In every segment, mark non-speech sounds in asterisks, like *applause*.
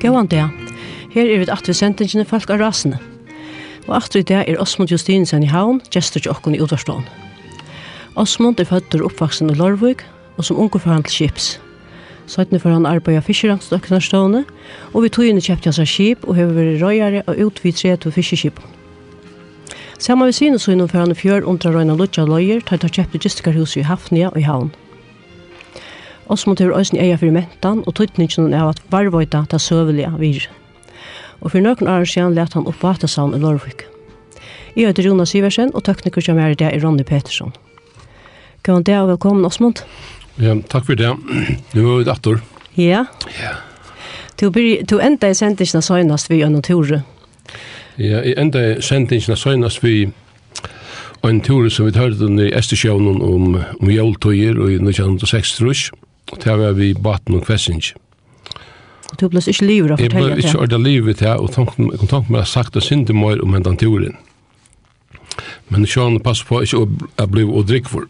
Gåan det. Her er vi at vi sendingene folk av rasene. Og at vi det er Osmund Justinsen i Havn, gestur til okken i Udvarstånd. Osmund er født og oppvaksen i Lorvig, og som unge for han til Kips. Søttene for han arbeid av fiskeramstøkkenarstående, og vi tog inn i kjøpte hans skip og har vært røyere og utvidre til fiskerskip. Samme vi synes så innom for han i fjør under røyna lutja løyer, tar tar kjøpte gistikarhuset i Hafnia og i Havn. Osmund har også eia for mentan og tøytningen er at varvøyta ta søvelige vir. Og for noen år siden let han opp Vatasavn i Lorvik. Jeg heter Rona Siversen, og tekniker som er i dag er Ronny Petersson. Kan det og velkommen, Osmond. Ja, takk for det. Nå er vi dator. Ja. Ja. Du, du enda i sendingen søgnast vi gjennom Tore. Ja, jeg enda i sendingen søgnast vi en tur som vi hørte i Estersjøvnen om, om jóltøyer og i 1906 trus. Og det var vi baten og kvessing. Og du ble ikke livet å fortelle det? Jeg ble ikke ordet livet til, og tanken, jeg kom tanken meg sagt det synd om om hentan turen. Men Sean passer på ikke å bli å drikke for.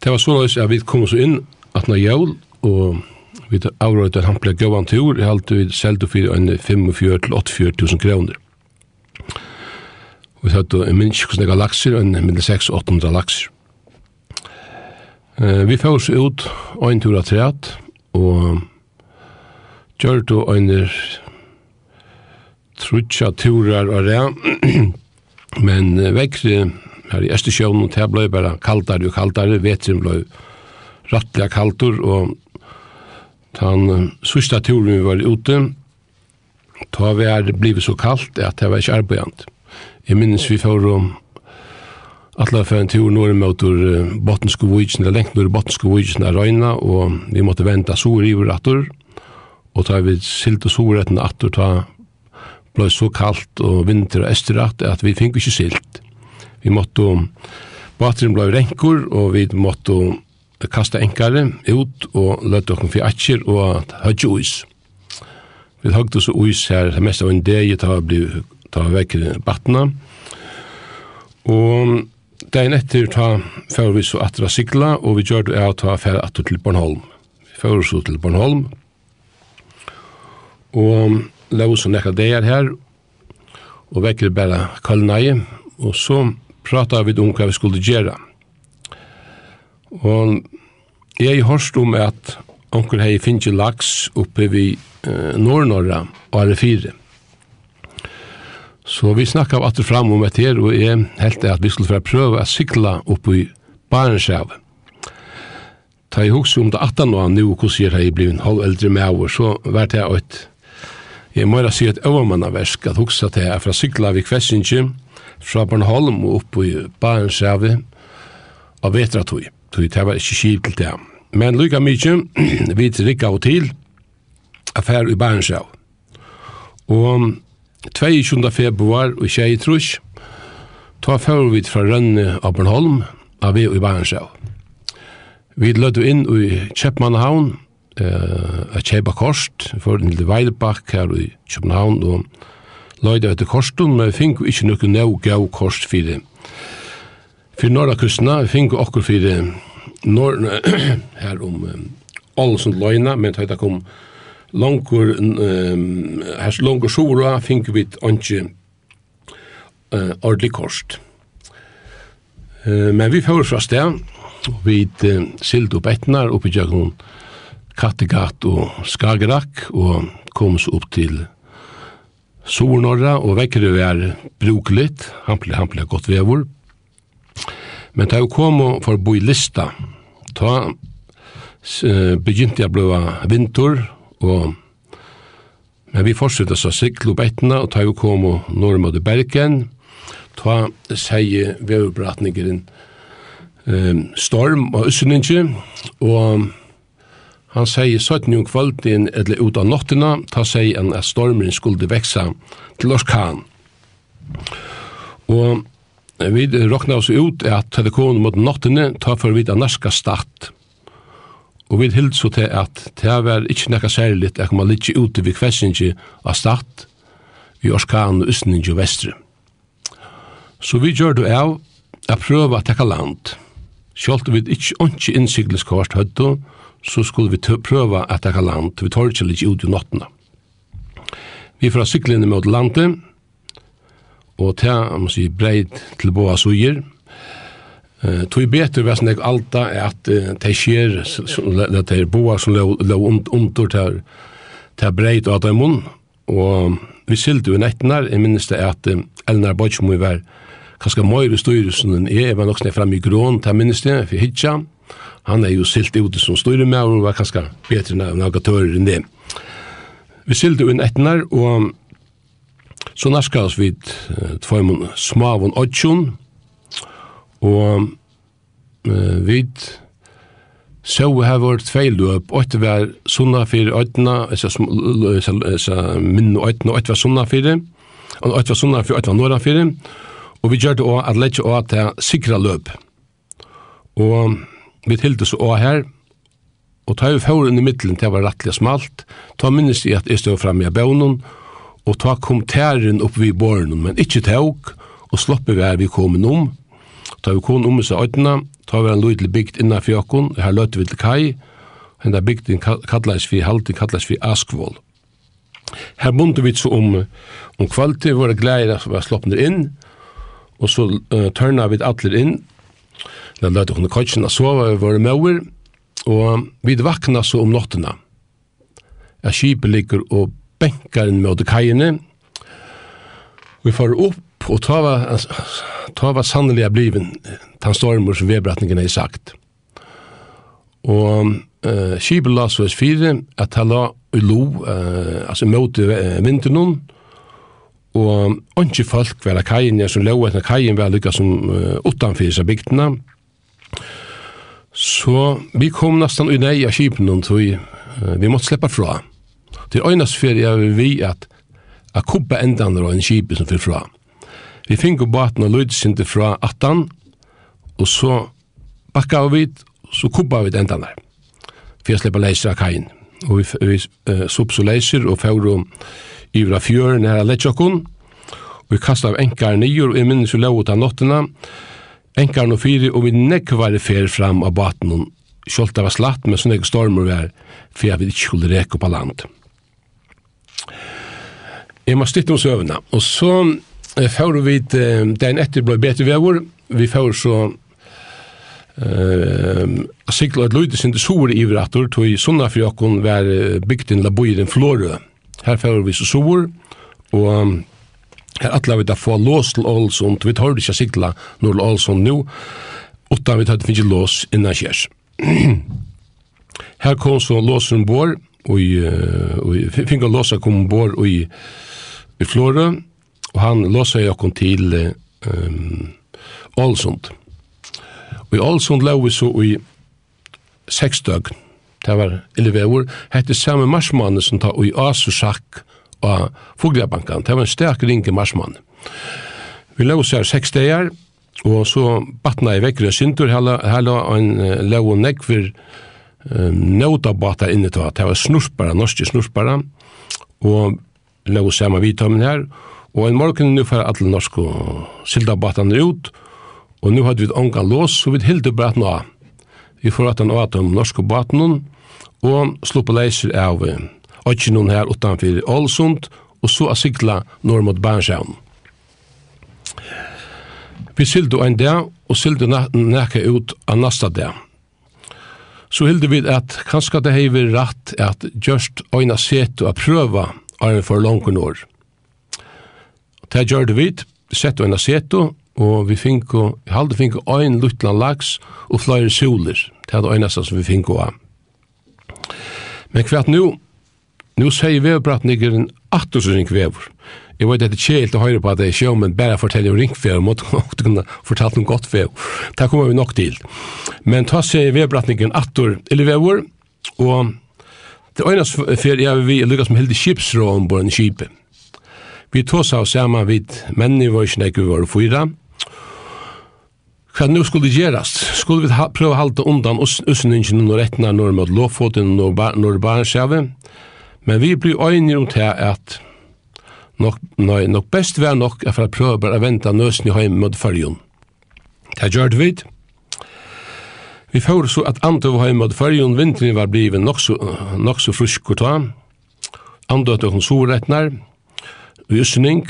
Det var så løs at vi kom så inn at når jævl, og vi avrøyde at han ble gøy en tur, jeg halte vi selv til fyrir en 45 til 84 tusen kroner. Vi hadde en minst hvordan lakser, en minst 6-800 lakser. Eh, vi fås ut en tur av treet, og gjør du en trutja turer og det, men vekkri her i Østersjøen, og det ble bare kaldare og kaldare, vetren ble rattelig kaldur, og den sørste turen vi var ute, da vi er blivet så kaldt at det var ikke arbeidant. Jeg minnes vi får om Alla för en tur norr mot ur Bottensko Vigen, eller lengt norr Bottensko Vigen er røyna, og vi måtte vente sår i vår attor, og da vi silt og sår etter attor, ta ble så kaldt og vinter og esteratt at vi fikk ikke silt. Vi måtte, bateren ble renkor, og vi måtte kasta enkare ut og løtte okken for atjer og høyde uis. Vi høyde oss uis her, det meste av en dag, ta vi ble ta vekk battene, og dagen etter ta fyrir vi så atra sikla, og vi gjør det av ta fyrir atra til Bornholm. Vi fyrir så til Bornholm, og lev oss nekka deir her, og vekker bare kallnei, og så prata vi om hva vi skulle gjøre. Og jeg har hørst om at onker hei finnje laks oppe vi eh, Norrnorra og alle fire. Så vi snakka atter fram om et her, og jeg helt at vi skulle få prøve å sykla opp i Barenskjav. Ta i hugsi om det 18 år nu, hvordan jeg har blivit en halv eldre med år, så var det et, jeg må da si et øvermannaversk, at hugsa til jeg fra sykla vi kvessinje, fra Bornholm og opp i Barenskjav, av vetra tog, tog det var ikke kjiv til det. Men lykka mykje, vi til rikka og til, affær i Barenskjav. Og 22. februar og tjei trus, ta fyrir vi fra Rønne av Bornholm, av vi i Barentsjau. Vi lødde inn i Kjepmannhavn, eh, a kjeipa kost, for en lille veidebakk her i Kjepmannhavn, og løyde etter kosten, men vi fikk ikke noe nøy gau kost fyrir. Fyrir norra kustna, vi fink okkur fyrir norra her om Ålesund løyna, men det kom langur um, hans langur sora fink vi anki uh, ordentlig kost. Uh, men vi fyrir fra sted, vi uh, sild og betnar oppi tjøkken Kattegat og Skagerak og kom så opp til Sornorra og vekkere vi er brukligt, hampelig, hampelig godt vevor. Men da jeg kom og for å bo i lista, ta uh, begynte jeg å bli vinter, og men vi fortsetter så siklu bettene, og ta jo kom og når til Bergen, ta sier veverbratningeren um, Storm og Øsseninge, og han sier 17 om kvalitin eller ut av nottina, ta sier han at stormen skulle veksa til orkan. Og vi råkna oss ut at telekonen mot nottene tar for vidt av norska stadt. Og vi hild så til at det var ikke nekka særlig at man litt ute ved kvessingi av start, vi orskan og østningi og vestre. Så vi gjør det av at prøve at tekka land. Sjalt vi ikke ikke innsigliskvart høttu, så skulle vi prøva at tekka land, vi tar ikke litt ute i nottene. Vi fra inn mot landet, og ta, man si breid til boa suger, Eh tog betur vars nek alta er at det sker at te boa som lå under under der ta breit at mun og vi sildu i nettnar i minnist det at Elnar Bojmo var kanskje mer i styrelsen enn jeg, jeg var nok sned fram i grån, ta minnes det, for hitja, han er jo silt ute som styrer med, og var kanskje bedre enn nagatører enn det. Vi silte inn etnar, og så narska oss vid tvøymon smavon oddsjon, Og uh, vid så har vært feil løp, og det var sunna fyrir øytna, minn og øytna, og det var sunna fyrir, og det var sunna fyrir, og det var norra fyrir, og vi gjør det også at letje også til sikra løp. Og vi tilte så også her, og ta vi fjorden i middelen til å være rettelig smalt, ta minnes i at jeg stod frem i bøvnen, og ta kom tæren opp vid båren, men ikke tåg, og sloppe vi her vi kom om, Ta vi kon om seg øytena, ta vi en lydelig bygd innan fjokken, her løte vi til kai, henda bygden kallais vi halte, kallais vi askvål. Her bunte vi så om, om kvalitet, våre glæder som var sloppner inn, og så uh, tørna vi atler inn, da løte hun kajtjen køtjen og sova vi våre mauer, og vi vakna så om nottena. Ja, skipet ligger og benkar inn mot kajene, Vi får opp Og ta var, ta var sannelig bliven den stormer som vedbrattningen er sagt. Og uh, skibet la så fire, at han la i lo, uh, altså mot uh, vinteren, og ikke folk var kajen, som lå etter kajen var lykka som uh, utanfor seg bygdene. Så vi kom nesten i nei av skipen, så vi, uh, vi måtte slippe fra. Til øynast fyrir er vi at a kubba endan og en skipe som fyrir fra. Vi finko baten og lydsinti fra 18, og så bakka vi, så kubba vi den der. For jeg slipper leiser av kajen. Og vi, vi uh, sopp så leiser og fjord ivra fjøren her av lettjokken, og vi kastet av enkar nyer, og jeg minnes jo lov ut av nottena, enkar no fyri, og vi nekvar fer fram av baten, og kjolta var slatt, men sånne ikke stormer var, for jeg vil ikke skulle reke på land. Jeg må stytte om søvnene, og så Før vi den etter ble bedt i vevor, vi før så Uh, sikla et løyde sin til sår i vratur, tog i sunna for jokken var bygd inn la boiren flårø. Her fyrir vi så sår, og um, her atla vi da få lås til Ålesund, vi tar ikke sikla når Ålesund nå, utan vi tar det finnes lås innan kjærs. *clears throat* her kom så låsen bor, og, vi og finner låsa kom bor i, i flårø, Og han låsa jo okkur til um, Ålesund. Og i Ålesund lå vi så i seks døgn. Det var eleveur. Hette samme marsmannen som tar i Asursak og Foglabankan. Det var en sterk ringe marsmann. Vi lå så her seks dager, og så batna i vekkere syntur. Her lå en lå nekver um, nautabatar inne til. Det var snurspara, norske snurspara, Og lå samme vidtommen her. Og Og en morgen nu fer alle norske sildabatene ut, og nu hadde vi ånga lås, så vi hilde braten nå. Vi får at han åt om norske batene, og slå på leiser av Åtjennom her utanfor Ålesund, og så av sikla nord mot Bernsjøen. Vi sildu en dag, og sildu nekka ut av nasta dag. Så hilde vi at kanskje det hever rett at just øyna setu a prøva er for langt år. Det gjør det vidt, sett og en aseto, og vi finko, halde finko ein luttlan laks og flere soler. Det er det eneste som vi finko av. Men kvart nu, nu sier vevbrattniggeren atter som ringvever. Jeg vet at det er kjelt å høre på at det er sjå, men bare fortelle om ringvever, måtte måtte kunne fortelle om godt vev. Det kommer vi nok til. Men ta seg vevbrattniggeren atter, eller vever, og det er eneste fyrir jeg vil lykkes med heldig skipsrå på en skipet. Vi tås av saman vid menni var ikke snakk var fyra. Hva nu skulle gjerast? Skulle vi prøve å halte undan usningen og rettene når mot lovfoten og når barnsjave? Men vi blir øyne om til at nok, nei, nok best vær nok er for å prøve bare å vente nøsen i heim mot fyrjon. Det gjør vi. Vi får så at andre var heim mot fyrjon vinteren var blivet nok så, nok så frusk og ta. Andre at hun så rettene. Øsning,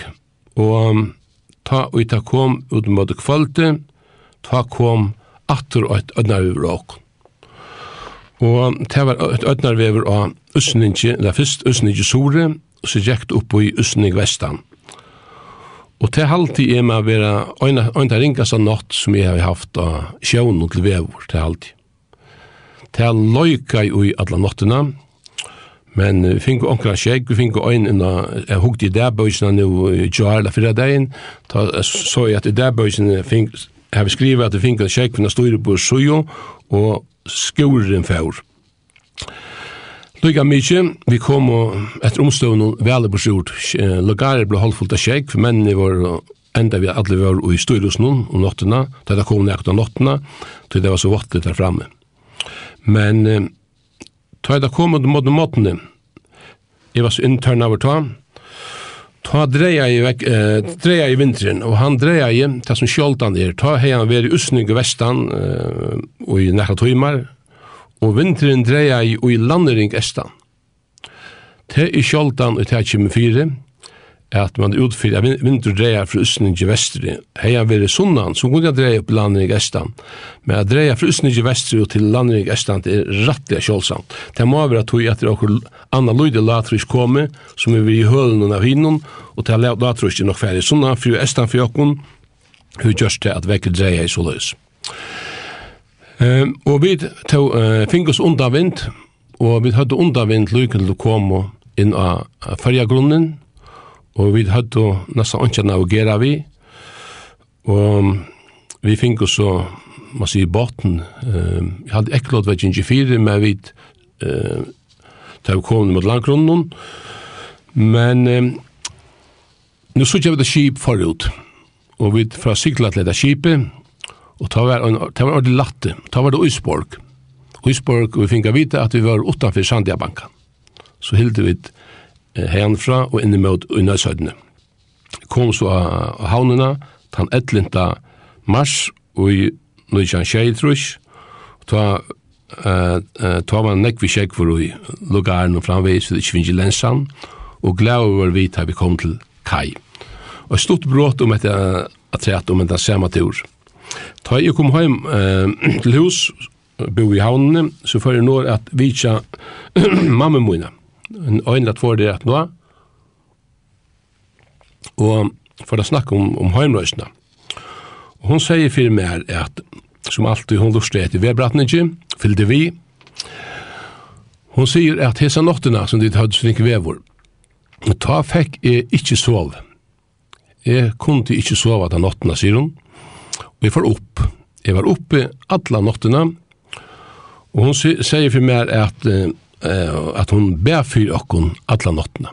og ta og ta kom ut mot kvalte, ta kom atter og et ødnarvever og Og det var et ødnarvever av Øsningi, eller først Øsningi Sore, og så gikk det opp i Øsning Vestan. Og til halvtid er med å være en av ringast av natt som jeg har haft av sjøen og til vevor, til halvtid. Til løyka i alle nattene, Men vi fikk onkla skjegg, vi fikk øyn inna, jeg hukte i der bøysene nå i Joarla fyrra dagen, ta, så jeg at i dærbøysene fikk, jeg har skrivet at vi fikk en skjegg finna styrer på sujo, og skoren fjord. Lykka mykje, vi kom og etter omstående veldig på sjord. Lagarer ble holdfullt av skjegg, for mennene var enda vi alle var i styrelsen om nottena, da det kom nekt av nottena, til det var så vattnet der framme. Men Ta det kom mot mot. Jeg var så intern over ta. Ta dreia i vek, eh, dreia i vinteren, og han dreia i, det som sjoltan er, ta hei han veri usning i vestan, eh, og i nekla tøymar, og vinteren dreia i, og i landering estan. Te i sjoltan, og te er fire, at man utfyrir, at vinner dreia fra Østning til Vestri, hei han veri sunnan, så kunne jeg dreia opp landet i Estan, men at dreia fra Østning til Vestri og til landet i Estan, det er rattelig kjølsamt. Det må være tog at det er okkur anna løyde latrisk komi, som er vi i hølen av hinnun, og til latrisk er nok færre sunnan, for Estan fyrir jokken, hu gjørst til at vekker dreia i så løs. Um, og vi tog uh, fingers undavind, og vi hadde undavind lykken til å komme inn av fargagrunnen, og vi hadde nesten ikke navigera vi, og vi fikk oss så, man sier, båten, eh, jeg hadde ikke lov til 24, men vi eh, tar kom mot landgrunnen, men um, nå så ikke vi det skip forut, og vi fra sikla til det skipet, og ta var, en ta var det latte, ta var det Øysborg, Øysborg, vi finka vite at vi var utanfor Sandiabankan, så hilde vi et herfra og inn mot Unnøysøydene. Kom så av havnene, tan 11. mars og i Nøysjan Kjeitrush, og ta eh uh, tar man neck vi sjekk for i lugaren och framveis det finns lensan og glädje var vi tar vi kom til kai. og stort brått om att at säga att om den samma tur. Ta jag kom hem eh til hus bo i havnen så för når att vitcha *clears throat* mamma mina en øynlat for det at nå, og for å snakke om, om heimrøysene. Og hun sier for meg at, som alltid hun lustre etter vedbrattningi, fyllde vi, hun sier at hese nottene som de hadde slik vevor, ta fikk jeg ikke sove. Jeg kunne ikke sova av nottene, sier hun, og jeg får opp. Jeg var oppe alle nottene. og hun sier for meg at, eh, at hun ber fyr okkon alla nottene.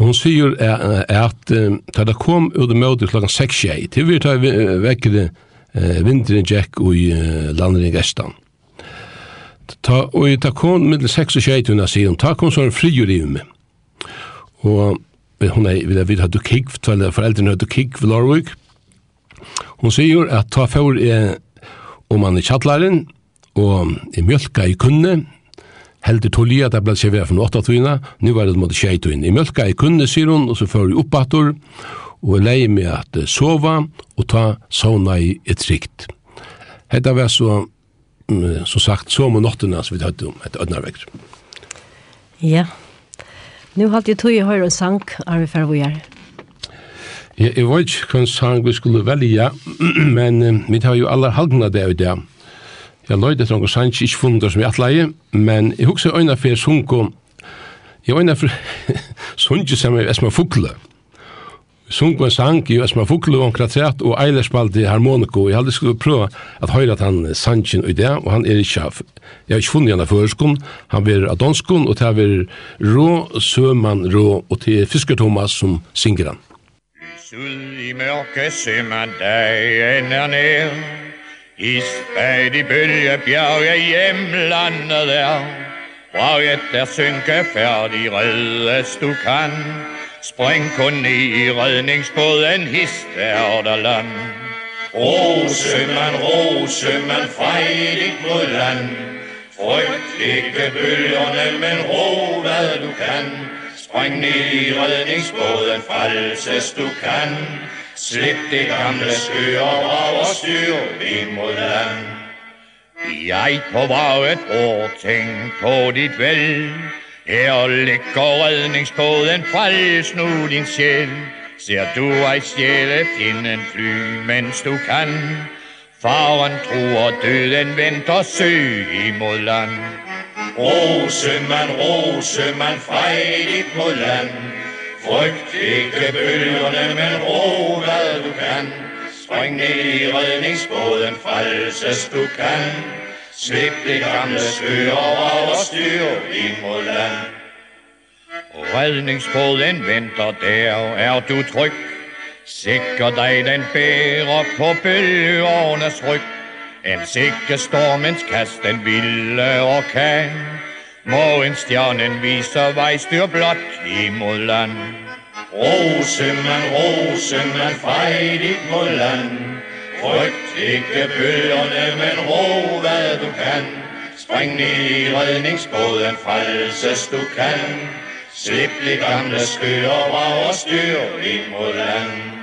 Og hun sier eh, at eh, da det kom ut møte klokken 6-6, til vi tar vekk det eh, vinteren Jack og i eh, landet i Gestan. Ta, og i ta kom med 6 og 6 hun sier, ta kom så fri og rive meg. Og hun er, vil jeg vite, hadde kikk, foreldrene har hadde kikk ved Lorvik. Hon sier at ta for eh, om han er kjattlæren, og i mjölka i kunne, Heldig tolja, det ble severa fra åtta tøyna, nu var det mot tjei tøyna. I mjölka i kunne, sier hun, og så fyrir oppator, og jeg leie meg at sova, og ta sauna i et trygt. Hetta var så, som sagt, så og nottena som vi tatt om, et ødnarvekt. Ja. Nu hatt jeg tog i høyre en sang, Arve Fervojar. Ja, jeg vet ikke hva sang vi skulle velge, *clears throat* men vi tar jo aller halvdene det i dag. Jeg løyde etter noen sanns, ikke funnet det som jeg atleie, men jeg husker øyne for jeg sunko, jeg øyne for sunko som jeg esma fukle. Sunko en sang i esma fukle og kratret og eiler spalte harmoniko. Jeg hadde skulle prøve at høyre at han sannsjen i det, og han er ikke av. Jeg har ikke funnet henne føreskon, han er av adonskon, og det er rå, søman, rå, og til Fisker Thomas som synger han. Sull i mørke sømmer deg er ned, I stadig bølgebjerg er hjemlandet der Braget der synke færdig reddes du kan. Spring kun i redningsbåden hist er der land. Ro man, ro man, frejligt mod land Frygt ikke bølgerne, men ro hvad du kan. Spring ned i redningsbåden, falses du kan. Slip det gamle skøre over styr ind mod land. Jeg på vraget år tænk på dit vel. Her ligger redningsbåden, frels nu din sjæl. Ser du ej stjæle en fly, mens du kan. Faren tror døden venter søg imod land. Rosemann, Rosemann, fejlig på land Frygt ikke bølgerne, men ro hvad du kan. Spring ned i redningsbåden, falses du kan. Slip det gamle søer og styr i mod land Redningsbåden venter der, er du tryg Sikker dig, den bærer på bølgernes ryg En sikke stormens kast den vilde orkan Mågen stjernen viser vejstyr blot imod land Rosemann, Rosemann, fejdig mod land Frygt ikke bølgerne, men ro hvad du kan. Spring ned i redningsbåden, frelses du kan. Slip de gamle skøer, brager styr imod land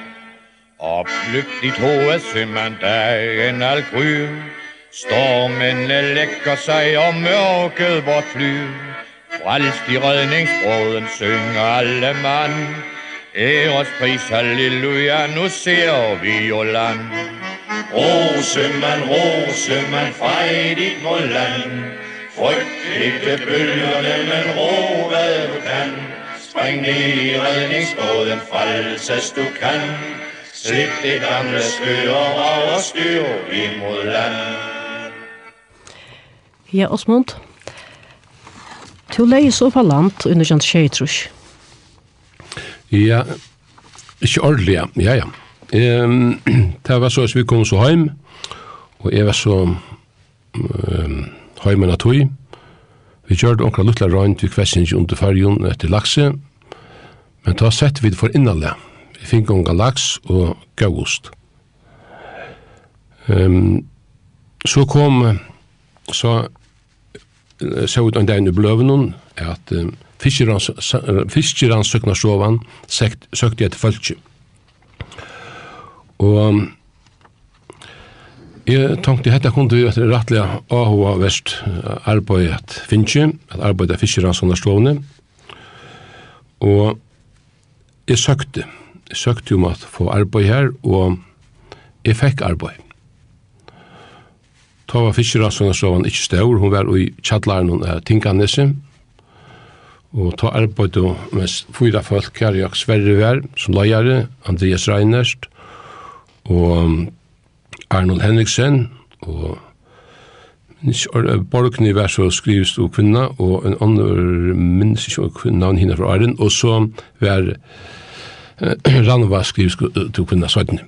Opplykt HSM-en där en allsju Stormen läcker sig om mørket vårt flyr. Frelst i redningsbråden synger alle mann Æres pris, halleluja, nu ser vi jo land. Rosemand, Rosemand, frejdigt mod land. Frygt ikke bølgerne, men ro hvad du kan. Spring ned i redningsbåden, falses du kan. Skyt de gamle skyer over styr imod land. Ja, Osmund. Du leier så for land under kjent skjøytrus. Ja, ikke ordentlig, ja, ja. ja. Um, det var så at vi kom så hjem, og jeg var så um, heim av tog. vi. Vi gjør det akkurat luttla røynt vi kvessinje under fargen etter lakse, men da sette vi det for innanlega fingonga laks og gauost. Um, så kom så så ut en dag i bløvnen at um, sovan søkte etter følge. Og um, jeg tenkte hette kunne vi etter rettelig AHA Vest arbeid at Finche, at arbeid at fiskeransøknarsovane. Og jeg søkte søkte om at få arbeid her, og jeg fikk arbeid. Ta var fiskerannsvunna så var han ikke stør, hun var i tjallaren hun er Tinkanesi, og ta arbeid med fyra folk her, jeg Sverre var som leiare, Andreas Reinerst, og um, Arnold Henriksen, og Borgny var så skrivs og kvinna, og en annen minns ikke kvinna navn henne fra Arjen, og så var uh, *clears throat* Ranova skriv til kvinna søytene.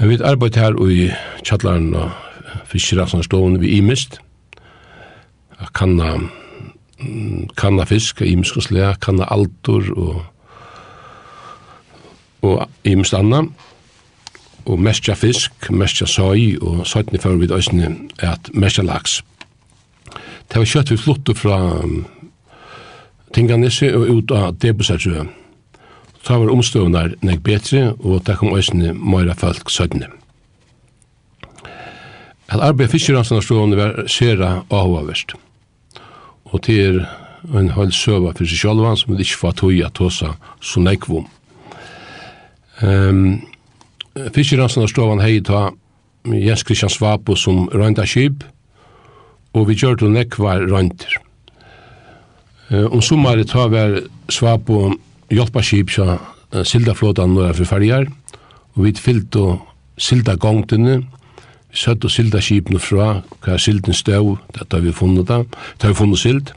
Vi arbeid her i kjallaren og fiskerassene vi imist. Kanna, kanna fisk, imisk og slea, kanna altor og og imist anna og mestja fisk, mestja søy og søttene fyrir vi døysene at mestja laks. Det var kjøtt vi flottu fra Tinganissi og ut av Debusarjøen så var omstøvnar nek betri, og det kom òsne møyra folk sødne. At arbeid fiskeransanarstovene var sera avhåverst. Og til er en høyl søva for seg sjálvan, som det ikke var tog at tåsa så nekvom. Um, Fiskeransanarstovene hei ta Jens Christian Svabo som røynda skip, og vi gjør til nekvar røyndir. Um, sommar ta var Svabo hjelpa skip så sildaflåtan når for ferjar, og vi fyllt og silda gongtene, søtt og silda skipene fra, hva er silden støv, dette har vi funnet da, det har vi funnet sild,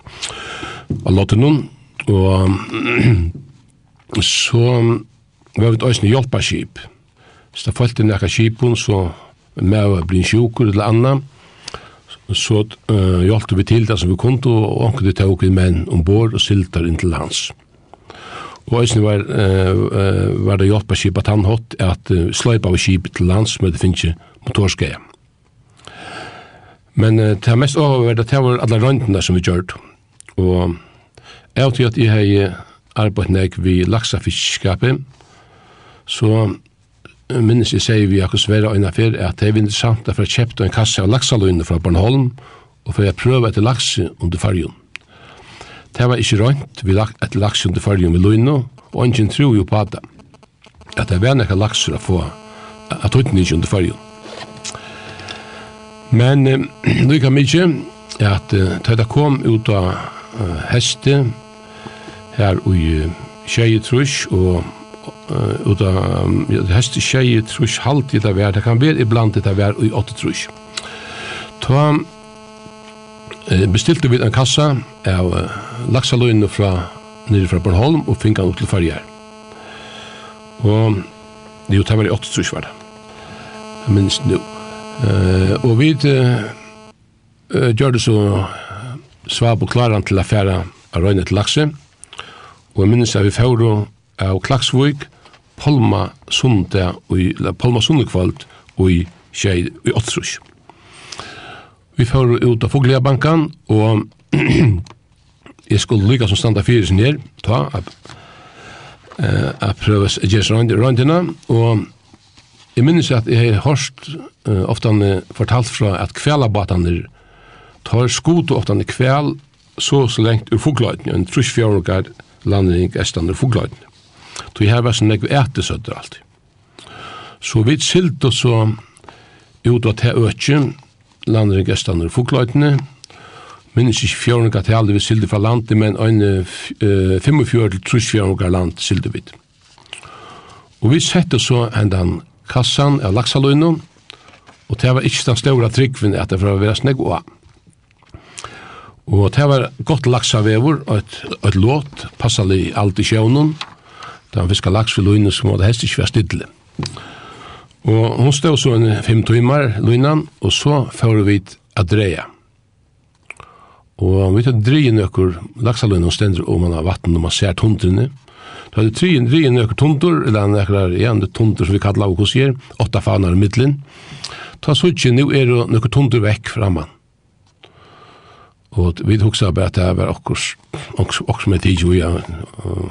og av noen, og så var vi også hjelpa skip. Så da falt inn ekka skipen, så med å bli sjukur eller anna, så uh, hjelpte vi til det som vi kunne, og omkring det tog vi menn ombord og sildar inn til hans. Og eisen var, uh, var det hjelpa skip at han hatt at uh, sløypa av skip til lands med det finnes motorskeia. Men uh, det mest oververd at det var alle røyndene som vi gjørt. Og jeg har til at jeg har arbeidt nek vi laksafiskskapet, så minnes jeg sier vi akkur svære øyne for at det er interessant at jeg kjøpte en kasse av laksaløyne fra Bornholm og for jeg prøver etter lakse under fargen. Det var ikke rønt vi lagt et laks under fargen med løgnet, og ingen tror jo på det. At det var noen lakser å få at høyten ikke under fargen. Men eh, lykka mykje at eh, det kom ut av eh, heste her i tjeje trusk og uh, ut av ja, heste tjeje trusk halvt i det vær, det kan være iblant i det vær i åtte trusk. Ta bestilte vi en kassa av laksaløyene fra nere fra Bornholm og finka han opp til farger. Og det jo tar i 8 trus var det. Jeg minns nu. Uh, og vi uh, gjør det så svab og klaran til affæra av røyne til lakse. Og jeg minns at vi fjord av Klaksvøk, Polma Sunde og i Polma og i 8 trus. Vi får ut av Foglia bankan, og jeg skulle lykke som standa fyrir sin her, ta, at uh, prøve å gjøre røyndina, og jeg minnes at jeg har hørt uh, ofte fortalt fra at kvelabataner tar skot og ofte kvel så så lengt ur fogløyden, en trusfjørgar landring estan ur fogløyden. Så jeg har vært sånn jeg ætesøtter alltid. Så vi silt og så ut av til økken, lander i gestan ur fokløytene, minnes ikke fjørnega til vi sildi fra landi, men øyne 45 til trus fjørnega land sildi vi. Og vi sette så hendan kassan av laksaløyno, og det var ikke den ståra tryggvinn at det var å være snegg og Og det var godt laksavevur, og et, et låt, passali alt i sjøvnun, den fiska laks for løyne som var det helst ikke var stidlig. Og hun stod så en fem timer, Lynan, og så får vi å dreie. Og vi tar dreie nøkker, laksalunnen stender om man har vatten når man ser tundrene. Da er det tre dreie nøkker tundur, eller nøkker igjen, det tundur som vi kallar av hos her, åtta fanar i middelen. Ta så ikke, nå er det nøkker tundur vekk framman. Og vi hugsa bare at det var okkurs, okkurs med tid, tidsi,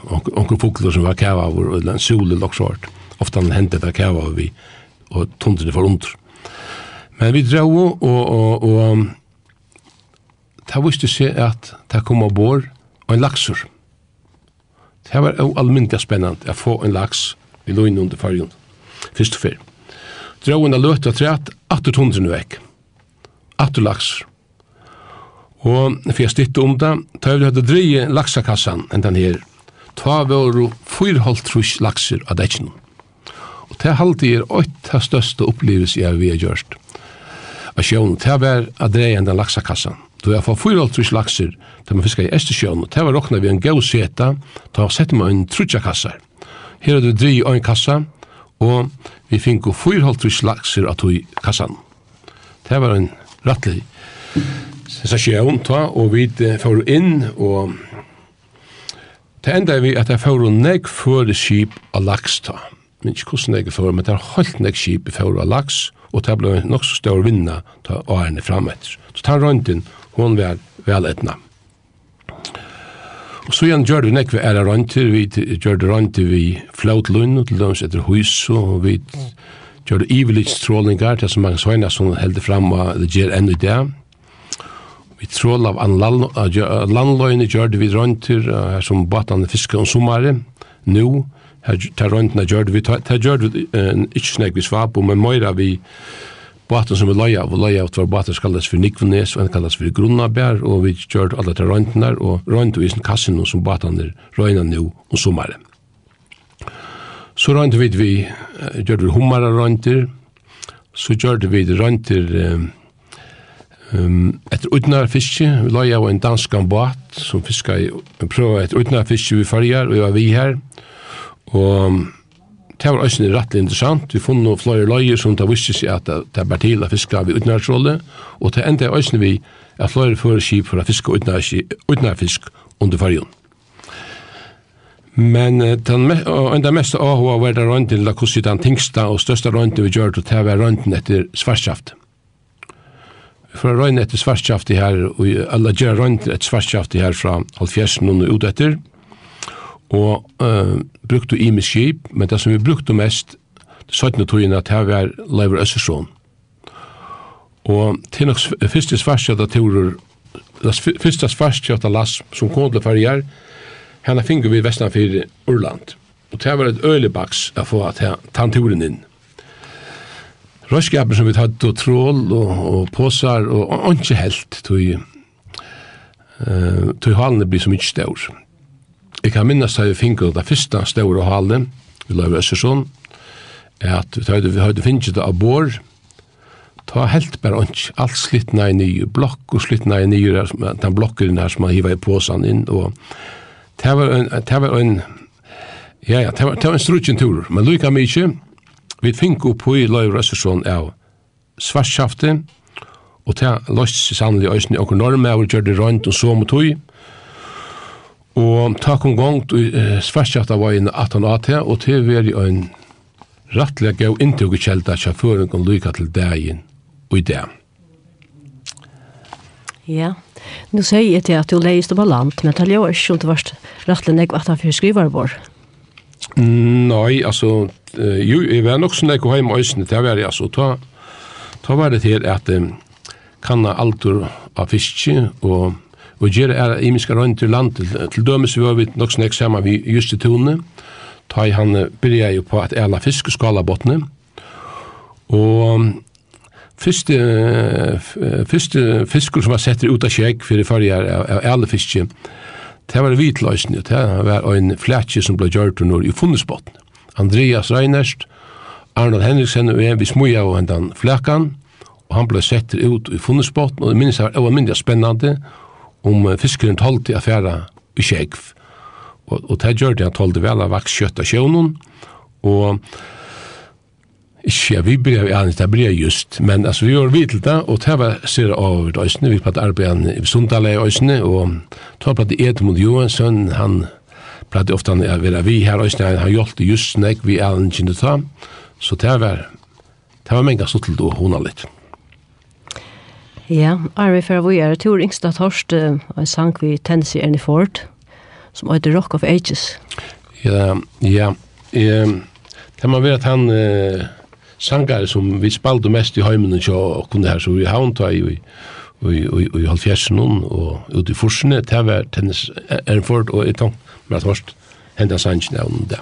okkurs fugler som var kæva av, eller en sol, eller okkurs Ofta hendte det kæva av vi, og tundene for under. Men vi drar og, og, og, og det visste seg at det kom av bor og en laksur. Det var jo almindelig spennende å få en laks i løgnet under fargen, først og fyr. Drauen av løte og træt, atter tundrene vekk. Atter laks. Og for jeg stytte om det, da jeg hadde dreie laksakassan enn den her, ta var jo fyrholdt trus lakser av dekjennom. Og det halte er åtta av største opplevelse jeg vi har gjort. Og sjøen, det var å dreie den laksakassan. Du har fått fyra trus lakser til man fiskar i Estersjøen, og det var råkna vi en gau seta, da sette man en trutja kassar. Her har du dreie en kassa, og vi finko fyra trus lakser av tog kassan. Det var en rattlig sensasjon, og vi får inn, og det enda vi at jeg får nekk fyrir skip av laks, ta men ikke hvordan jeg får, men det er holdt nek skip i fjord av laks, og det ble nok så større vinna ta årene frametter. Så ta røyntin, hun var vel etna. Og så igjen gjør vi nek vi æra røyntir, vi gjør det røyntir vi flautlund, og til dem etter hus, og vi gjør det ivelige strålingar, det er så mange søgna som heldig fram, og det gjør enn i det. Vi trål av landløyene gjør det vi røyntir, her som batan fiskar om sommare, nu, ta røntna gjør vi ta gjør vi ikke snakk vi svab men meira vi Baten som vi leia av, og leia av tvar baten kallas for Nikvnes, og en kallas for Grunnabær, og vi gjør alle til røyntenar, og røyntu i sin kassinu som baten er røyna nu om sommaren. Så røyntu vi, vi gjør vi hummara røyntir, så gjør vi røyntir um, etter utnar fiske, vi leia av en danskan bat som fiskar, i, etter utnar fiske vi fargar, og vi var vi her, og Og det var også rettelig interessant. Vi fann noen flere løyer som det visste seg at det er bare til å fiske av utenlandsrolle, og det enda også vi at flere fører skip for å fiske utenlandsfisk under fargen. Men den enda mest AHA var det rønten la kossi den tingsta og største rønten vi gjør til å var rønten etter svartskaft. For rønten etter svartskaft her, og alle gjør rønten etter svartskaft her fra halvfjersen og ut etter, og uh, brukte i med skip, men det som vi brukte mest, 17. togjen, at her var Leivur Øssersson. Og til nok første svarskjøtta turer, første svarskjøtta lass som kom til ferger, henne finner vi vestan for Urland. Og det var et øyelig baks å få tanturen inn. Røyskapen som vi tatt, og trål, og, og påsar, og ikke helt, tog, uh, tog halene blir så mykje stør. Jeg kan minnes da vi finner det første støvre og halen, vi la i Østersund, at vi hadde vi hadde finnet det av bor, ta helt bare ikke, alt slitt nei nye blokk, og slitt nei nye, den blokken her som man hiver i påsan inn, og det var en, det var en, ja, ja, det var, det var en strutjen tur, men lykka mykje, vi finner opp i la i Østersund av svartskaftet, og det løst seg sannelig i øyne, og når vi gjør det rønt og så mot tog, Og takk om gong uh, svarskjata var inn 18 AT, og det var jo en rattlega gav inntrykk i kjelda sjåføren kan lyka til dagen og i dag. Ja, nu sier jeg til at du leist om land, men det er jo ikke om det var rattlega nek at han fyrir skrivar vår. Nei, altså, jo, jeg var nok sånn nek og heim òsne, det var jeg, altså, ta, ta var det til at um, kanna aldur av fiske og og gjør er imiska røynd til land. Til dømes var vi nok snakk saman vi just i tone, ta i han byrja jo på at ela fisk skala botne, og Fyrste, fyrste fiskur som var sett ut av kjegg fyrir fyrir av ela fiske, det var vitløysene, det var ein flætje som ble gjørt under i funnesbotne. Andreas Reinerst, Arnold Henriksen og jeg, vi smuja og hendan flækan, og han ble sett ut i funnesbotne, og det minnes var, det var mindre spennande, og om fiskeren tålte affæra i kjegv. Og, og det gjør det han tålte vel av vaks kjøtt av sjøvnen, og ikke vi brev, ja, det brev just, men altså vi gjør vidt det, og det var sier av Øysene, vi pratet arbeid i Sundale i Øysene, og da pratet Edmund Johansson, han pratet ofte han er vera vi her øsene, han det just nek vi er en kjenne ta, så det var, det var menga suttelt og hona litt. Ja, Arve for vi er Tor Ingstad torst en sang vi Tennessee Ernie Ford, som heter Rock of Ages. Ja, ja. Um, det må være at han uh, sangar som vi spalte mest i heimen og kunne her, så vi havnta i i halvfjersen og ute i forsene, det var Tennessee Ernie Ford og i tank med torst hendan sangen av det.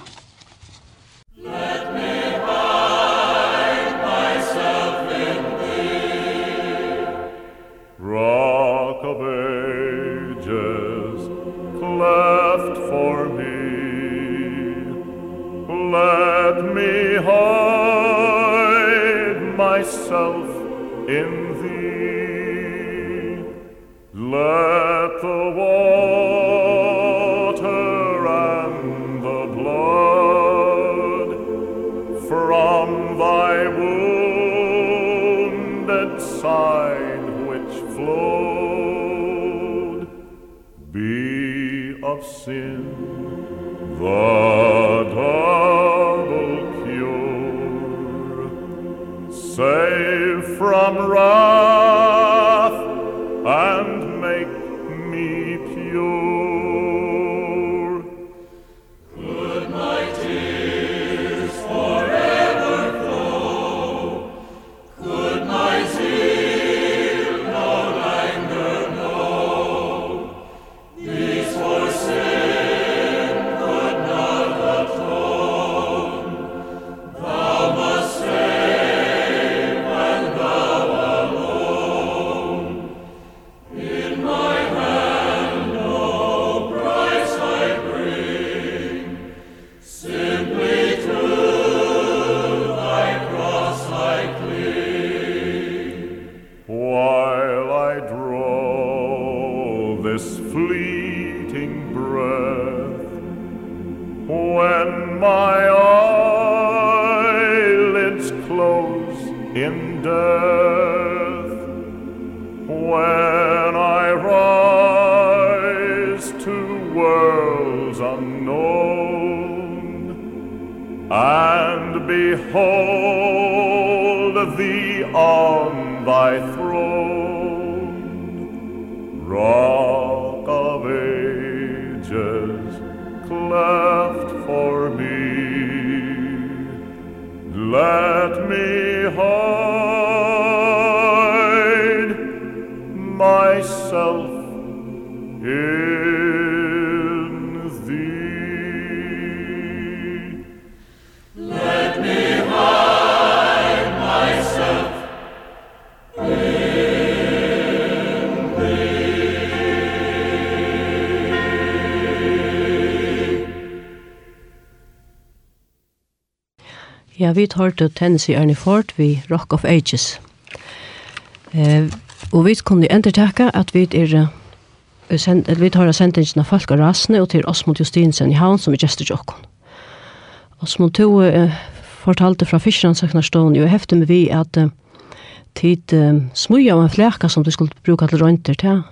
vi tar til Tennessee Ernie Ford vi Rock of Ages. Eh, og vi kunne entertaka at vi er send, vi tar sendingen av folk og rasene og til Osmond Justinsen i havn som er gestur jokken. Osmond to eh, fortalte fra Fischeransøknarstående og hefte med vi at eh, tid eh, smuja av en fleka som du skulle bruka til røynter til.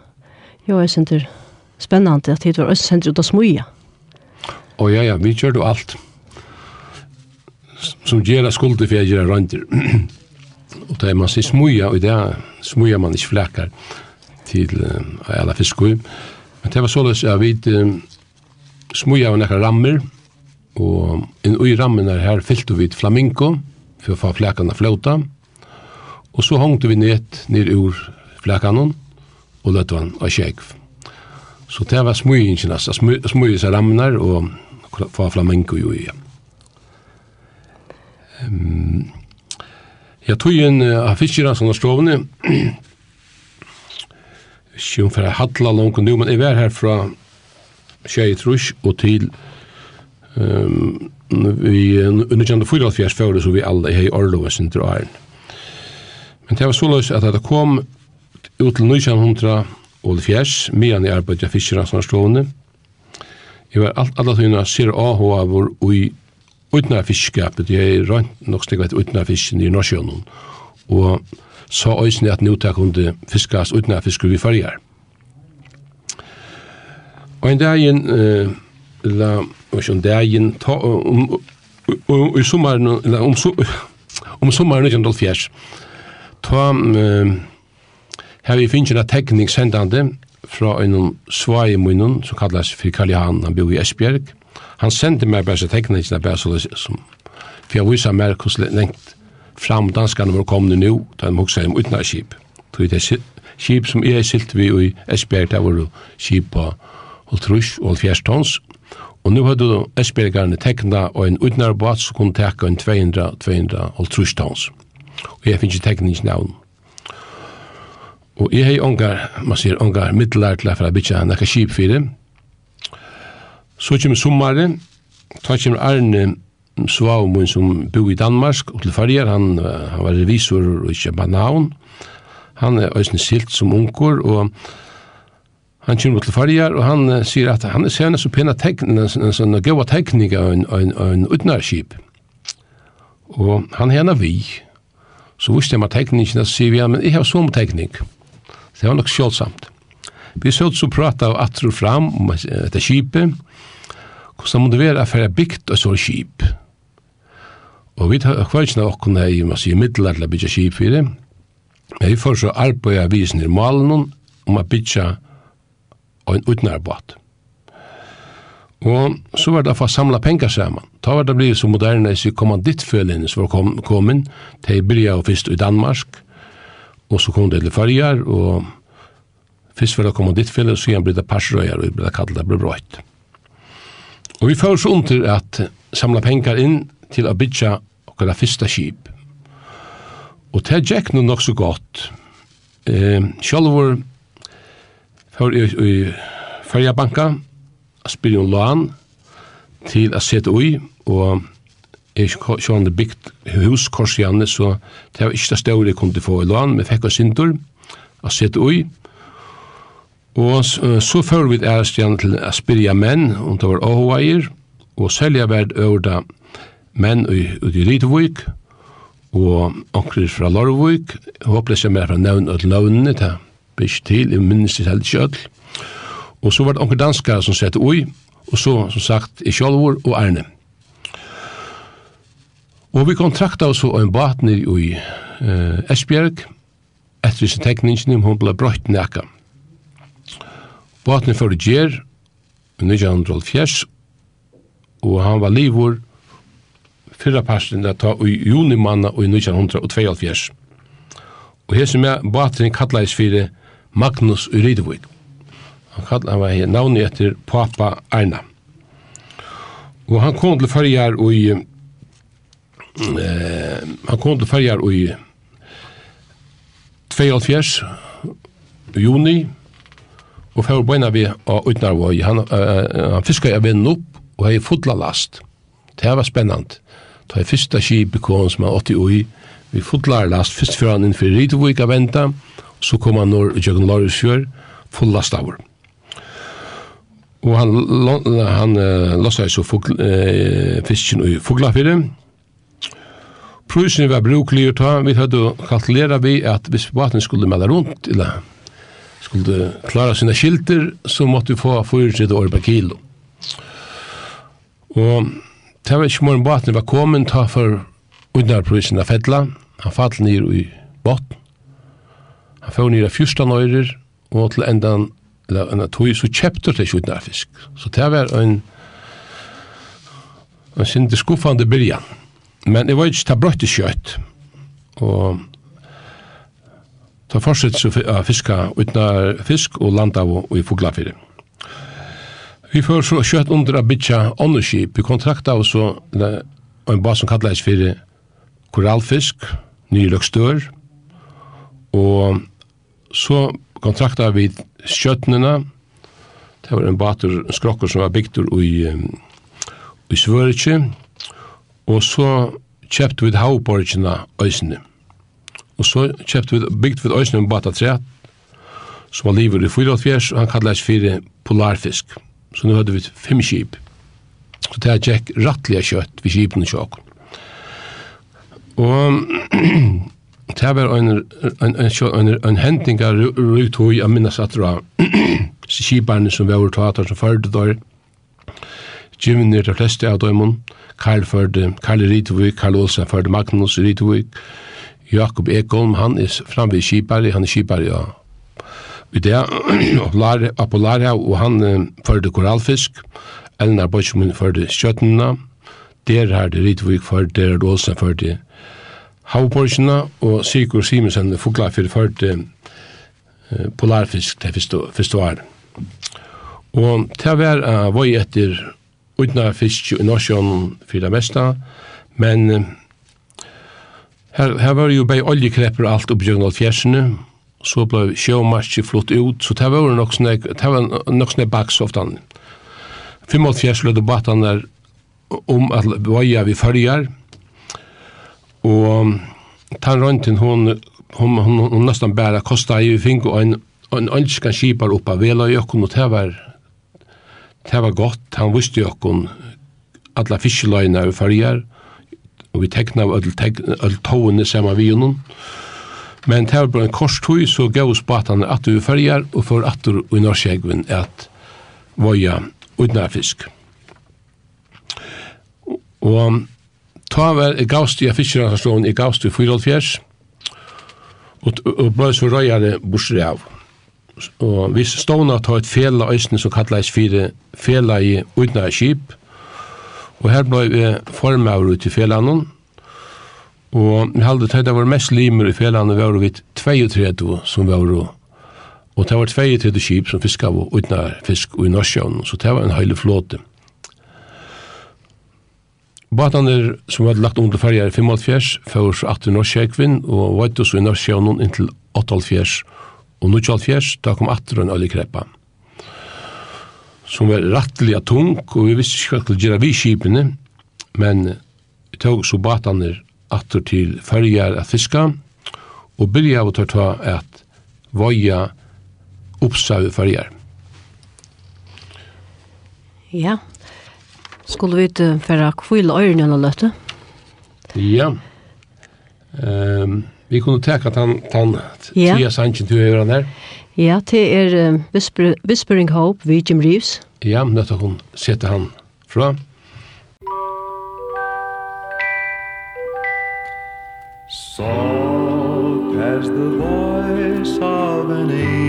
Jo, jeg synes det er spennende at tid var også sendt ut av smuja. Å oh, ja, ja, vi kjør du alt. Ja som gera skulder for jeg gera rønter. *clears throat* og da er man sier smuja, og det er smuja man ikke flekar til uh, alla fiskoi. Men det var såleis at vi uh, smuja av nekka rammer, og inn i rammen er her fyllte vi flamingo, for å få flekarna flauta, og så hongte vi ned ned ur flekarna, og løtte han av kjegv. Så det var smujingen, altså seg rammer, og få flamingo jo igjen. Um, jeg tog inn av fiskere sånne strovene, ikke om for jeg hadla langt nå, men jeg var her fra Kjei Trush og til um, vi underkjente 44 før, så vi alle er i Orlova sin drøyren. Men det var så løs at det kom ut til 1900 og fjers, medan jeg arbeidet fiskere sånne strovene. Jeg var alt, alle tøyene ser av hva vår og i utna fiskskapet, jeg er rønt nok slik at utna fisken i Norsjønnen, og sa øysene at nå tar kunde fiskas utna fisker vi farger. Og en dagen, eh, la, og en dagen, ta, um, og i sommaren, la, om, om sommaren 1904, ta, eh, her vi finnes en tekning sendande fra en svai munnen, som kallas for Karl Johan, han bor i Esbjerg, Han sendte meg bare teknikene bare så det som, for jeg viser meg hvordan lengt fram danskene var kommet nå da de hoksa om utna skip. Så det er skip som jeg silt vi i Esbjerg, der var skip på Holtrus og Fjers tons, og nu hadde Esbjergarne tekna og en utnarbåt som kunne tekka en 200-200 Holtrus tons. Og jeg finner ikke tekningsnavn. Og jeg har ongar, man sier ongar, middelar til å bytja nekka skip fyrir, Så kommer sommaren, ta kommer Arne Svavmoen som bor i Danmark og til farger, han, han var revisor i København. Han er også silt som unger, og han kommer til farger, og han uh, sier at han er sene så pena tekniker, en sånn gode tekniker av en, en, en utnærskip. Og han henne vi. Så visste jeg meg teknikken, så sier vi, ja, men jeg har sånn teknik. Det var nok sjålsamt. Vi så så prata av atro fram om dette skipet, hvordan må det være for jeg bygd og så skip. Og vi tar hver ikke nok kunne jeg, man sier, middelar til å bygge skip for det. Men vi får så arbeid av visen i malen om å bygge en utnærbåt. Og så var det for å samle penger sammen. Da var det blitt så moderne så kommandittfølgende som var kom, kommet. Bria og først i Danmark, og så kom det til Farger, og først var det kommandittfølgende, så igjen ble det persrøyer, og ble det kallet det ble brøyt. Og vi får så under at samla pengar inn til å bytja okkara fyrsta skip. Og det gikk nå nok så godt. Eh, Sjálfur får i, i Førjabanka spyr om lån til å sette ui, og jeg sjående bygd huskorsianne, så det var ikke det større jeg kunne få i lån, men fikk oss indur å sette ui, og Og så, så fører vi ærestjene til å spyrja menn, om det var åhåveier, og selja verd øvrda menn ut i Rytevik, og onkrir fra Lorvøyk, håpløs jeg mer fra nevn og løvnene, det blir ikke til, jeg minnes det helt kjøtt. Og så var det onkrir danskar som sette ui, og så, som sagt, i Kjolvor og Erne. Og vi kontrakta oss og en batner i eh, Esbjerg, etter sin tekningen, hun ble brøtt nekka. Båten fyrir gjer, 1904, og han var livur fyrra parsten da ta i juni manna og i 1922. Og hessi med båten kallais fyrir Magnus Uridvig. Han kallar han var her navnet etter Papa Arna. Og han kom til fyrir og i eh, han kom til fyrir og i 22. juni og fyrir beina vi av Utnarvåg. Han, uh, han fiskar jeg vinn opp og hei fotla last. Det var spennant. Det var fyrsta skip kom som er 80 ui. Vi fotlar last fyrst fyrir han innfyrir Ritevik av venta, så kom han når Jøgen Larius full last av Og han, han uh, lossar så fugl, uh, fisken ui fuglafyrir. Prusen var bruklig å ta. Vi hadde kalkulera vi at hvis vaten skulle melde rundt, eller skulle klara sina skilter, så måtte vi få 400 år per kilo. Og det var ikke morgen baten var kommet, ta for unnarprisen av fettla. Han fall ned i botten. Han får ned av fyrsta nøyrer og til endan eller en tog, så kjøpte det ikke unnarfisk. Så det var en en sinne skuffande byrjan. Men det var ikke ta brøtt i kjøtt. Og Ta fortsett så å fiska utna fisk og landa og i fuglafyrir. Vi får så kjøtt under a bytja åndeskip. Vi kontrakta oss og en bas som kallades fyrir korallfisk, nye løkstør, og så kontrakta vi skjøttnena, det var en bater en skrokkur som var bygd i, i Svøritje, og så kjøpte vi havborgjena Øysene. Og så kjøpte vi, bygd vi øyne med bata tre, som var livet i 84, og han kallet seg fire polarfisk. Så nå hadde vi fem skip. Så det her gikk rattlige kjøtt ved skipene sjåken. Og *clears throat* det var en, en, en, en, en hending av rundt hoi, jeg minnes at det var *clears throat* skiperne som var overtater som førde der, Jimmy Givnir de fleste av dem, Karl førde, Karl Ritvik, Karl Olsen førde Magnus Ritvik, Jakob Ekholm, han er framme i kipari, han er kipari ja. Vi det, Apollaria, og han uh, førde korallfisk, Elnar Bortsmun førde skjøttene, der har det Ritvik førde, der har det Åsen førte havbortsene, og Sigurd Simonsen Simensen Fuglafyr førde uh, polarfisk til første år. Og til å være uh, vøy etter utna fisk i Norsjøen for det meste, men uh, Her, her var jo bei oljekrepper og alt oppi av fjersene, så ble sjåmarski flott ut, så det var nok sånne, det var nok sånne baks av 55 løy batan der om at vaja vi fyrjar, og tan røyntin hon, hon, hon, hon, nesten bæra kosta i vi fink og en, en ønskan skipar oppa vela i okkun, og det var, det var godt, han visste jo okkun alla fiskeløyna vi fyrjar, og vi tekna av öll tåene saman vi honom. Men det var bara en korstøy, så gav oss batane at vi färgar og for attur i Norsjegven at voja utnær fisk. Og ta var i gavst i fiskeransastlån, i gavst i 4,5 og, og blei så røyare bursre av. Og vi ståna ta et fela øysene som kallais fire fela i utnær kip, Og her ble vi formaver ut i felanen, og vi halde det var mest limer i felanen var vi 32 som var og det var 32 skip som fiska av utna fisk i Norsjøen, så det var en heile flåte. Batane som var lagt under ferger i 55, fyrir så 18 Norsjøkvinn, og veit oss i Norsjøen inntil 8 og 9 da kom 18 en øylig kreppa som var rattliga tung, og vi visste ikke hva skulle gjøre vi skipene, men vi tog så batene atter til färjar at fiska, og byrja av å ta at voja oppsave färjar. Ja, skulle vi ikke for å kvile øyrene eller løtte? Ja, um, vi kunne teka tan, tan, ja. tida sannsyn til å her. Ja. Ja, det er um, Whisper, Whispering Hope ved Jim Reeves. Ja, nettopp hun setter han fra. Soft as the voice of an angel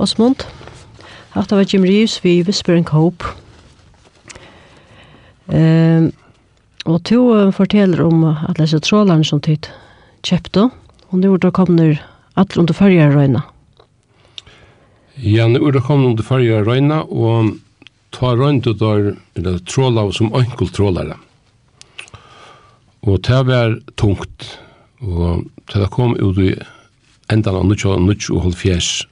Osmund. Hatta var Jim Reeves vi Whispering Hope. Ehm og to uh, forteller om at lesa trålarna som tid kjøpte. Og nu er det kommer alle under førre røyna. Ja, nu er det kommer under førre røyna, og ta rundt ut der, eller trålav som enkelt trålare. Og det var tungt, og til det kom ut i endan av 19 og 19 og 19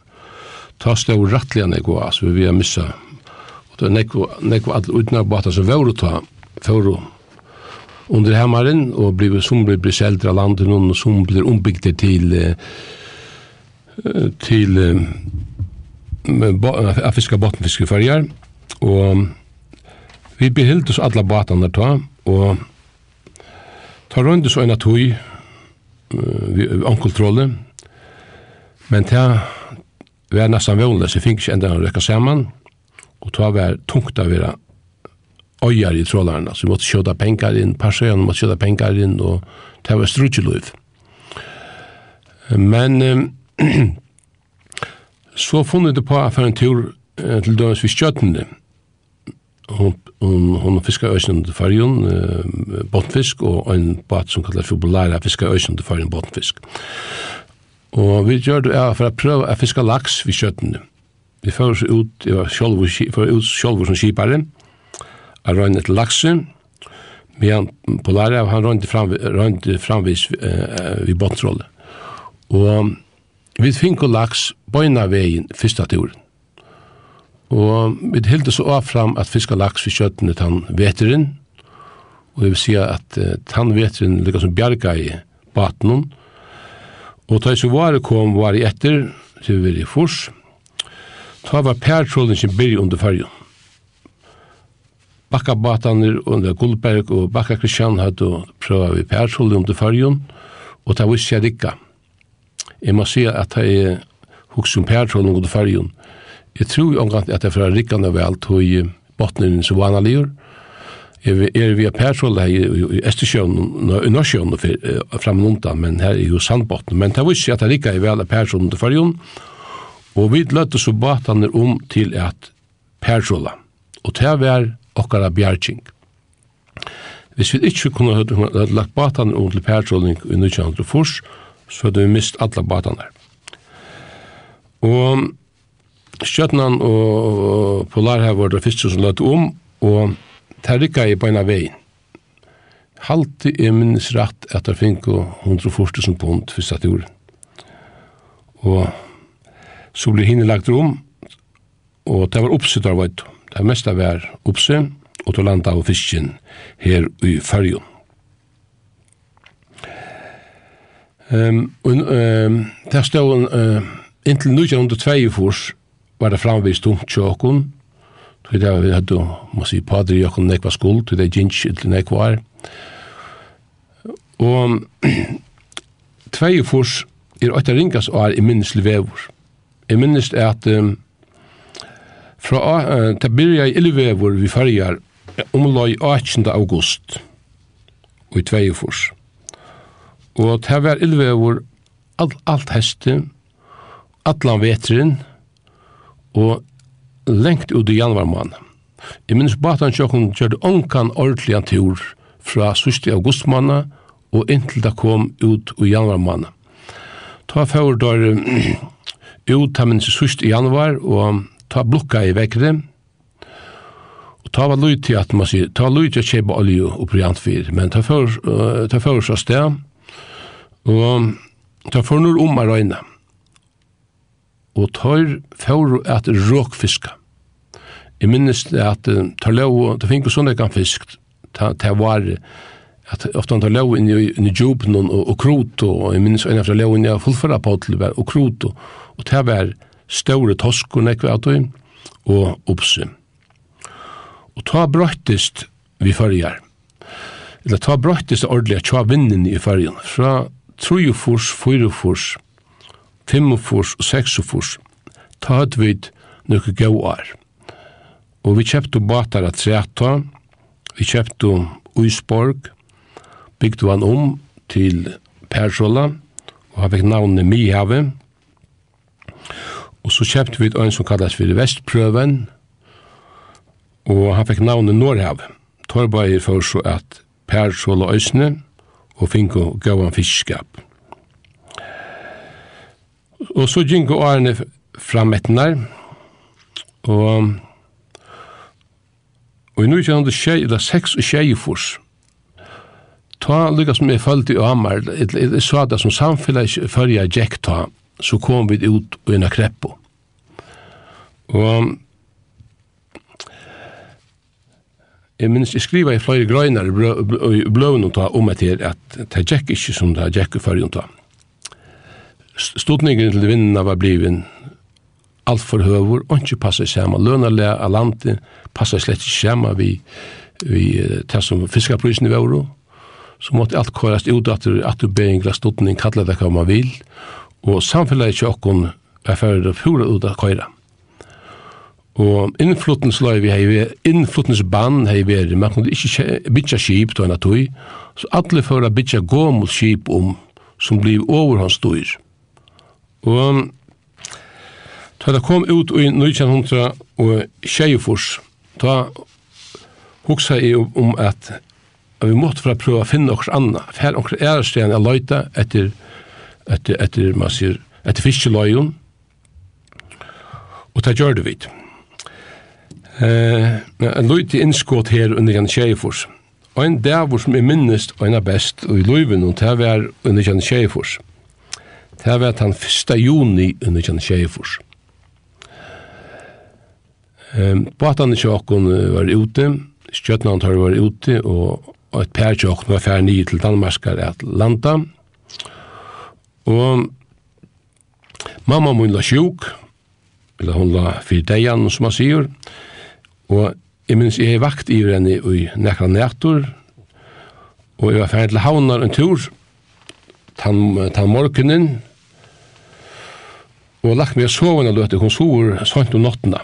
ta stod rattliga nekva, altså vi har missa. Og det nekva, nekva alle utna bata som vore ta, for under hemmaren, og bliv, som blir blir seldra landen, og som blir ombygde til, til a fiska bottenfiskeferger, og vi behild oss alla båtarna ta, og ta rundt oss en vi, tog, vi ankeltrolle, men ta vi er nesten vanlig, så fikk ikke enda å rekke sammen, og ta var tungt av være øyer i trålarna, så vi måtte kjøta penger inn, persøyene måtte kjøta penger inn, og det var strutjeløyv. Men um, så funnet det på for en tur eh, til dømes vi skjøttene. Hun, hun, hun fisker øyne til fargen, eh, bottenfisk, og en bat som kallar for bolæra fisker øyne til fargen bottenfisk. Og vi gjør det ja, for å prøve å fiske laks ved kjøttene. Vi fører oss ut, jeg var sjolv, ut sjolv som kipare, jeg røyne til laksen, men Polarev, han røyne fram, røyne framvis eh, ved bottrolle. Og vi fink og laks bøyna veien fyrsta turen. Og vi hilde så av fram at fiska laks ved kjøttene tann veteren, og det vil si at uh, tann veteren ligger som bjerga i batenen, Og da som var kom var i etter, til vi var i fors, ta var pertrollen som byrg under fargen. Bakka Bakkabataner under Gullberg og Bakka Kristian hadde prøvd vi pertrollen under fargen, og det var ikke rikka. Jeg må si at jeg er hos om pertrollen under fargen. Jeg tror jo omgant at jeg fra rikkan er vel tog i botnen som var analyr, og er vi persåleie i Estersjøen, i Norsjøen fremme undan, men her er jo sandbotten. Men det var ikke at det ikke er vel persålen til fargen, og vi løtte så batene om til at persåla, og det var okkara bjergjeng. Hvis vi ikke kunne ha lagt batene om til persålen i 1904, så hadde vi mist alle batene. Og Skjøtnan og Polar var det første som løtte om, og det rikka i på en av veien. Halte jeg minnes rett at jeg fikk 140 pund for staturen. Og så ble hinne lagt rom, og det var oppsitt av veit. Det meste var oppsitt, og til landa av fisken her i fyrjon. Um, og, um, der stod uh, inntil 1902 fors var det framvist tomt tjåkon, Så det var vi hadde, må si, padre Jakob nekva skuld, det gins til nekva *clears throat* er. Og tvei fors er åtta ringas og er i minneslig vevor. Jeg minnes er at um, fra uh, til byrja i Illevevor vi farger omlai 18. august og i tvei fors. Og det var Illevevor alt, alt heste, allan vetrin og lengt ut i januarmann. Jeg minnes batan sjokken gjør onkan ordentlig en tur fra 1. august og inntil det kom ut i januarmann. Ta fjord der ut ta minnes 1. januar og ta blokka i vekkere og ta var lyd til at man sier ta lyd til å kjeba olje og proviantfyr men ta fjord ta fjord så sted og ta fjord når om er røyne og tar fjord at råkfiska Jeg minnes det at ta lov, ta finnes sånn jeg kan fisk, ta var at ofte han tar lov inn i, inn i djupen og, og krot, og jeg minnes en av lov inn i fullføra på til og krot, og og ta var større tosker nekve av tog, og oppsy. Og ta brøttist vi fyrir, eller ta brøttist ordelig at tja vinnen i fyrir, fra trojofors, fyrofors, fimofors og seksofors, ta høyt vid nøkke gauar. Og vi kjøpte båtar av Treta, vi kjøpte Uisborg, bygde han om til Persåla, og han fikk navnet Mihave. Og så kjøpte vi et øyn som kallas for Vestprøven, og han fikk navnet Norhave. Torbeir for så at Persåla Øysne, og finko gavan fiskskap. Og så gynko årene fram etnar, og Og i 1906 eller seks og tjei furs, ta lykka som jeg følte i Amar, jeg sa det som samfunnet før jeg gikk ta, så kom vi ut og inn av kreppo. Og jeg minns, jeg skriva i flere grøyner i bløven og ta om at det gikk ikke som det gikk i før ta. Stodningen til vinnene var bliven alt for høver, og ikke passer sammen. Lønarlega av landet passer slett ikke sammen vi, vi tar som fiskarprisen i Vauro, så måtte alt køres ut at du, at du beingla stodning, kalla det hva man vil, og samfunnet ikke åkken er ferdig å fjore ut av køyre. Og innflutningsløy vi hei, innflutningsbann hei veri, man kunne ikke bytja skip til enn tøy, så alle fører bytja gå mot skip om, som blir overhåndsstøyr. Og Ta det kom ut i 1900 og tjejfors, ta hoksa i om at vi måtte for å prøve å finne okkurs anna, for okkurs ærestegn er løyta etter, etter, etter, man sier, etter fiskeløyen, og ta gjør det vidt. Eh, en løyte innskått her under Jan tjejfors, og en dævor som er minnest og en av best, og i løyven, og det var under en tjejfors. Det var den 1. juni under en tjejfors. Ehm båtarna sjokken var ute, skjøttene tar var ute, og et per sjokken var ferdig nye til Danmarkar at landa. Og mamma mun la sjuk, eller hun la fyrir deian, som man sier, og jeg minns jeg er vakt i henne i nekra nætur, og jeg var ferdig til havnar en tur, tann, tan morgenen, og lagt meg å sove en løte, hun sover sånt om nottena.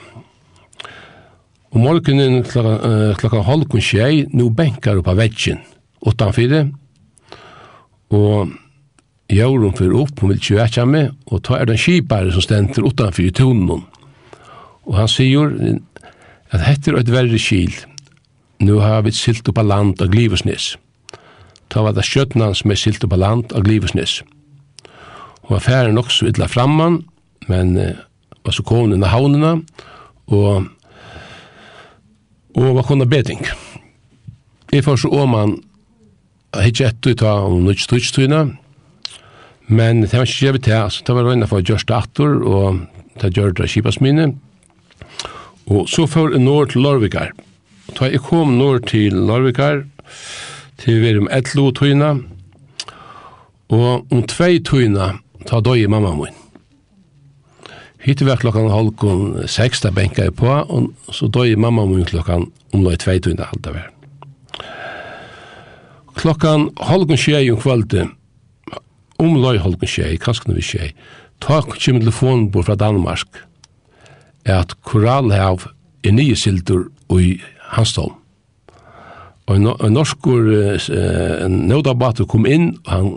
Og morgenen klokka, uh, klokka halv kun tjei, nu benkar upp av veggen, utanfyrir, og Jaurum fyrir upp, hun vil tjøkja meg, og ta er den kipare som stender utanfyrir tonen. Og han sier at hette er et verre kil. Nu har vi silt upp av land av Glivesnes. Ta var det skjøtnan som er silt upp av land av Glivesnes. Og affæren også illa framman, men uh, var så kom inn av havnena, og og var kona beding. Jeg får så åman hitt etter ta om nødt tutstina, men det var ikke gjevig til, altså det var røyna for Gjørst Ator, og det gjør det kjipas mine. Og så får jeg nord til Lorvikar. Da jeg kom nord til Lorvikar, til vi er om 11 tøyna, og om tvei tøyna, ta døy i mamma min. Hittir var klokkan halvkon seks, da benka jeg på, og så døg mamma min klokkan om løy tvei under halda vær. Klokkan halvkon tjei om kvalde, om løy halvkon tjei, kanskje når vi tjei, tak kjem telefonbord fra Danmark, er at korallhav er nye sildur i Hansdom. Og en norskur uh, nødabater kom inn, og han,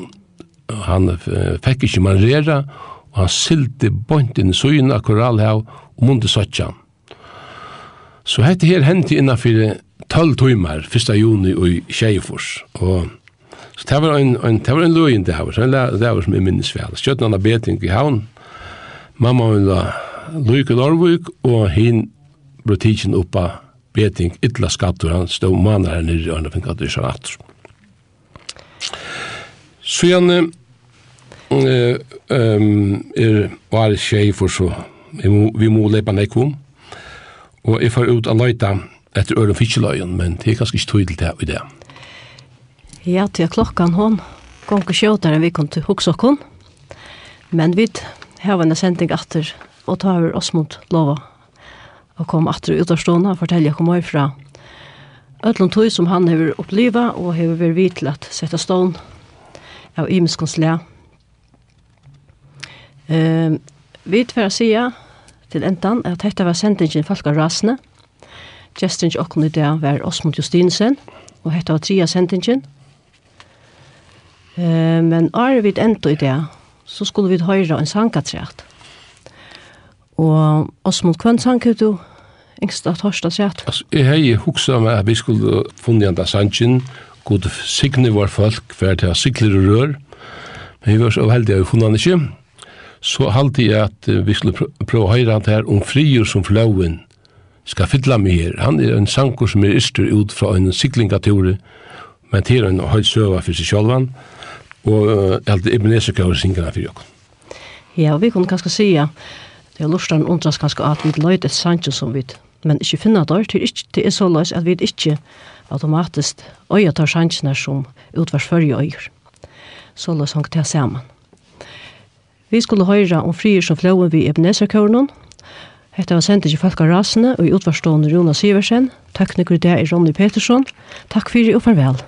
han uh, fikk ikke manrera, og han sildi bont inn i søyen korallhav og mundi søtja. Så hette her hendi innanfyrir 12 timer, 1. juni i Kjeifors. Og så det var en, en, det var en løyen det her, det var som jeg minnes vel. Skjøtten han beting i havn, mamma hun da Luik og Norvik, og hin ble tidsin oppa beting ytla skattur, han stod manar her nirri, og han fikk at det er Så igjen, er var tjej for så vi må lepa nekvom og jeg får ut a leita etter øren fiskeløyen men det er ganske ikke tydelig det i det Ja, til klokkan hon kom og sjåter enn vi kom til hoksokkon men vi har en sending atter og tar over oss mot lova og kom atter ut av stående og fortelle hvor mye fra Øtlund tog som han har opplivet og har vært vidt til at sette stånd av imenskonslæg Eh, vi tver sia til endan at dette var sendingen Falka Rasne. Gestern ikke åkken i det var Osmund Justinsen, og dette var tria sendingen. Eh, men er vi enda i det, så skulle vi høre en sangatræt. Og Osmund, hvem sanket du? Engsta torsdag sæt. Altså, jeg hei huksa meg at vi skulle funnet enda sangen, god signe var folk, for til sikler og rør, men vi var så heldige at vi funnet han ikke så halte jeg at vi skulle prøve å høre han her om frier som flåen skal fylla meg her. Han er en sanker som er yster ut fra en siklingatore, men til en høyt søva for seg sjølvan, og alt Ebenezer-kåre singarna for jokken. Ja, og vi kunne kanskje sige, det er lustan undras kanskje at vi løyt et sanker som vi, men ikke finna der, til ikke, det er så løys at vi ikke automatisk øya tar sankerne som utvarsførje øyer. Så løys han til sammen. Vi skulle høyra om frier som flåen vi Ebenezer-kåren. Hette var sendt ikke folk av rasene, og i utvarstående Jonas Iversen. Tekniker det er Ronny Petersson. Takk fyrir og farvel.